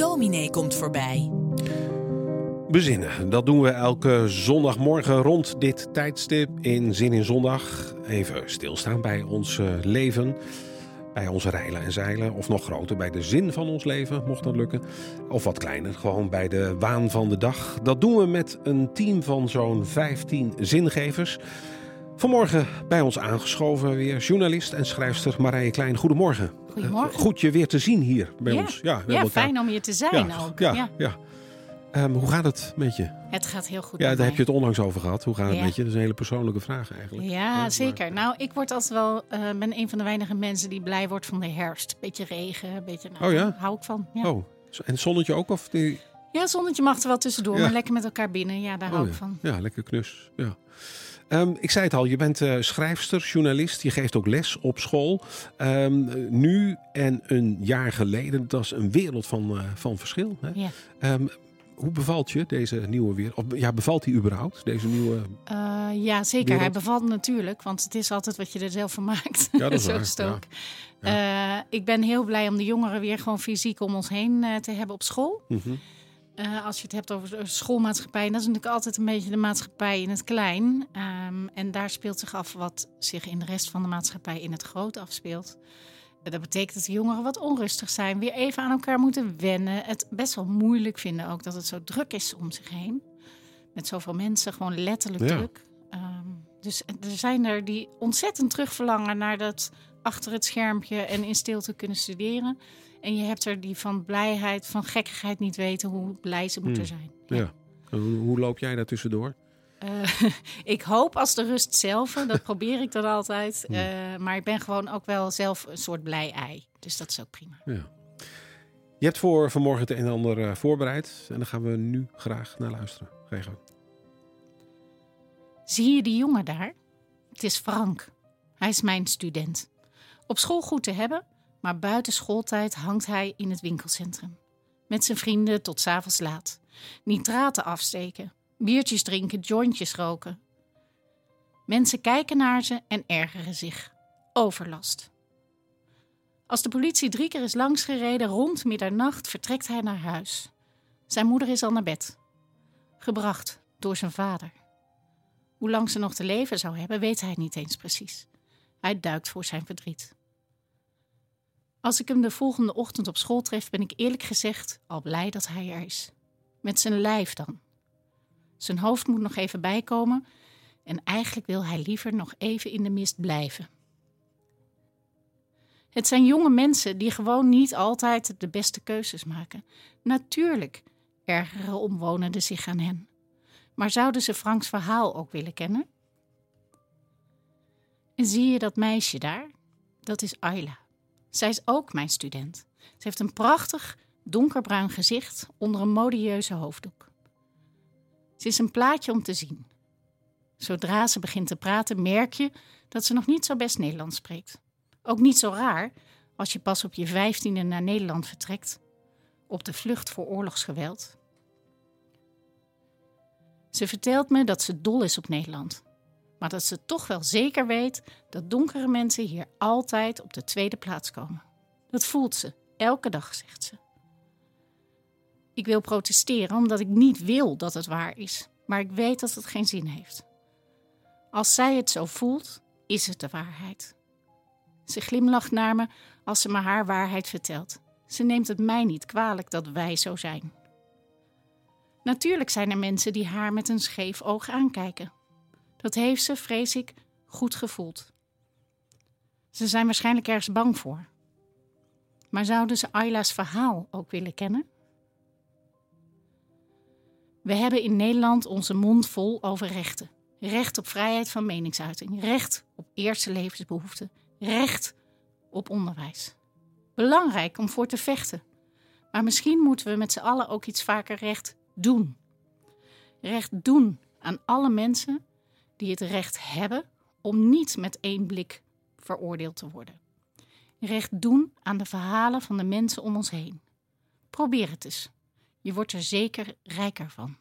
dominee komt voorbij. Bezinnen, dat doen we elke zondagmorgen rond dit tijdstip in Zin in Zondag. Even stilstaan bij ons eh, leven, bij onze reilen en zeilen. Of nog groter, bij de zin van ons leven, mocht dat lukken. Of wat kleiner, gewoon bij de waan van de dag. Dat doen we met een team van zo'n 15 zingevers. Vanmorgen bij ons aangeschoven weer journalist en schrijfster Marije Klein. Goedemorgen. Goedemorgen. Uh, goed je weer te zien hier bij ja. ons. Ja, ja fijn om hier te zijn ja, ook. Ja, ja. Um, hoe gaat het met je? Het gaat heel goed. Ja, daar heb je het onlangs over gehad. Hoe gaat het met je? Dat is een hele persoonlijke vraag eigenlijk. Ja, zeker. Nou, ik word altijd wel, uh, ben een van de weinige mensen die blij wordt van de herfst. Beetje regen, beetje. Nou, oh ja? Hou ik van. Oh, en zonnetje ook? Of die... Ja, zonnetje mag er wel tussendoor, maar lekker met elkaar binnen. Ja, daar oh, hou ik van. Ja, lekker knus. Ja. Um, ik zei het al, je bent uh, schrijfster, journalist. Je geeft ook les op school. Um, nu en een jaar geleden, dat is een wereld van, uh, van verschil. Hè? Ja. Um, hoe bevalt je deze nieuwe wereld? Of, ja, bevalt die überhaupt, deze nieuwe uh, Ja, zeker. Wereld? Hij bevalt natuurlijk, want het is altijd wat je er zelf van maakt. Ja, dat is Zo waar. is het ook. Ja. Ik ben heel blij om de jongeren weer gewoon fysiek om ons heen te hebben op school. Mm -hmm. Uh, als je het hebt over schoolmaatschappij, dat is natuurlijk altijd een beetje de maatschappij in het klein. Um, en daar speelt zich af wat zich in de rest van de maatschappij in het groot afspeelt. Dat betekent dat de jongeren wat onrustig zijn, weer even aan elkaar moeten wennen. Het best wel moeilijk vinden ook dat het zo druk is om zich heen. Met zoveel mensen, gewoon letterlijk Ja. druk. Um, dus er zijn er die ontzettend terugverlangen naar dat achter het schermpje en in stilte kunnen studeren. En je hebt er die van blijheid, van gekkigheid niet weten hoe blij ze moeten zijn. Ja. Hoe, hoe loop jij daar tussendoor? Uh, ik hoop als de rust zelf, dat probeer ik dan altijd. Uh, maar ik ben gewoon ook wel zelf een soort blij ei. Dus dat is ook prima. Ja. Je hebt voor vanmorgen het een en ander uh, voorbereid. En daar gaan we nu graag naar luisteren. Rego. Zie je die jongen daar? Het is Frank. Hij is mijn student. Op school goed te hebben, maar buiten schooltijd hangt hij in het winkelcentrum. Met zijn vrienden tot 's avonds laat. Nitraten afsteken, biertjes drinken, jointjes roken. Mensen kijken naar ze en ergeren zich. Overlast. Als de politie drie keer is langsgereden rond middernacht, vertrekt hij naar huis. Zijn moeder is al naar bed. Gebracht door zijn vader. Hoe lang ze nog te leven zou hebben, weet hij niet eens precies. Hij duikt voor zijn verdriet. Als ik hem de volgende ochtend op school tref, ben ik eerlijk gezegd al blij dat hij er is. Met zijn lijf dan. Zijn hoofd moet nog even bijkomen en eigenlijk wil hij liever nog even in de mist blijven. Het zijn jonge mensen die gewoon niet altijd de beste keuzes maken. Natuurlijk ergeren omwonenden zich aan hen. Maar zouden ze Franks verhaal ook willen kennen? En zie je dat meisje daar? Dat is Ayla. Zij is ook mijn student. Ze heeft een prachtig donkerbruin gezicht onder een modieuze hoofddoek. Ze is een plaatje om te zien. Zodra ze begint te praten, merk je dat ze nog niet zo best Nederlands spreekt. Ook niet zo raar als je pas op je vijftiende naar Nederland vertrekt, op de vlucht voor oorlogsgeweld. Ze vertelt me dat ze dol is op Nederland, maar dat ze toch wel zeker weet dat donkere mensen hier altijd op de tweede plaats komen. Dat voelt ze, elke dag, zegt ze. Ik wil protesteren omdat ik niet wil dat het waar is, maar ik weet dat het geen zin heeft. Als zij het zo voelt, is het de waarheid. Ze glimlacht naar me als ze me haar waarheid vertelt. Ze neemt het mij niet kwalijk dat wij zo zijn. Natuurlijk zijn er mensen die haar met een scheef oog aankijken. Dat heeft ze, vrees ik, goed gevoeld. Ze zijn waarschijnlijk ergens bang voor. Maar zouden ze Ayla's verhaal ook willen kennen? We hebben in Nederland onze mond vol over rechten. Recht op vrijheid van meningsuiting, recht op eerste levensbehoeften, recht op onderwijs. Belangrijk om voor te vechten. Maar misschien moeten we met z'n allen ook iets vaker recht doen. Recht doen aan alle mensen die het recht hebben om niet met één blik veroordeeld te worden. Recht doen aan de verhalen van de mensen om ons heen. Probeer het eens. Je wordt er zeker rijker van.